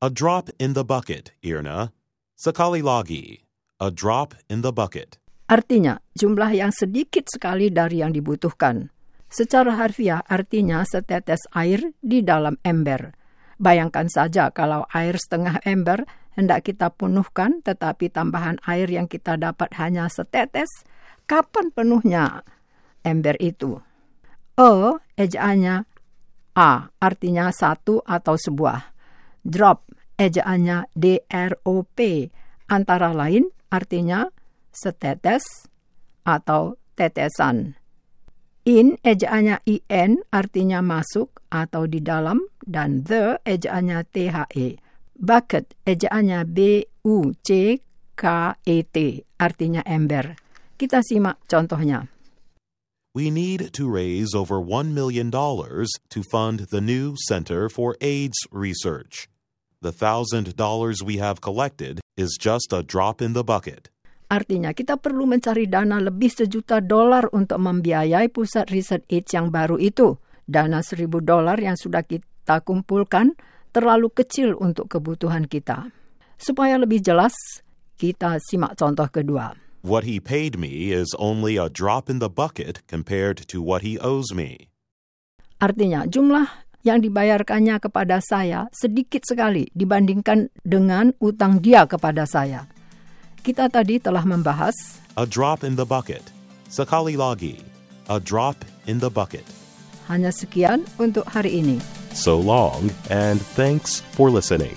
A drop in the bucket, Irna. Sekali lagi. A drop in the bucket. Artinya, jumlah yang sedikit sekali dari yang dibutuhkan. Secara harfiah artinya setetes air di dalam ember. Bayangkan saja kalau air setengah ember hendak kita penuhkan tetapi tambahan air yang kita dapat hanya setetes, kapan penuhnya ember itu? O, ejaannya A, artinya satu atau sebuah. Drop, ejaannya D-R-O-P, antara lain artinya setetes atau tetesan. In ejaannya IN artinya masuk atau di dalam dan the ejaannya THE. Bucket ejaannya B-U-C-K-E-T artinya ember. Kita simak contohnya. We need to raise over $1 million to fund the new Center for AIDS Research. The $1,000 we have collected is just a drop in the bucket. Artinya kita perlu mencari dana lebih sejuta dolar untuk membiayai pusat riset AIDS yang baru itu. Dana seribu dolar yang sudah kita kumpulkan terlalu kecil untuk kebutuhan kita. Supaya lebih jelas, kita simak contoh kedua. What he paid me is only a drop in the bucket compared to what he owes me. Artinya jumlah yang dibayarkannya kepada saya sedikit sekali dibandingkan dengan utang dia kepada saya. Kita tadi telah membahas A drop in the bucket. Sekali lagi. A drop in the bucket. hanya sekian untuk hari ini. So long, and thanks for listening.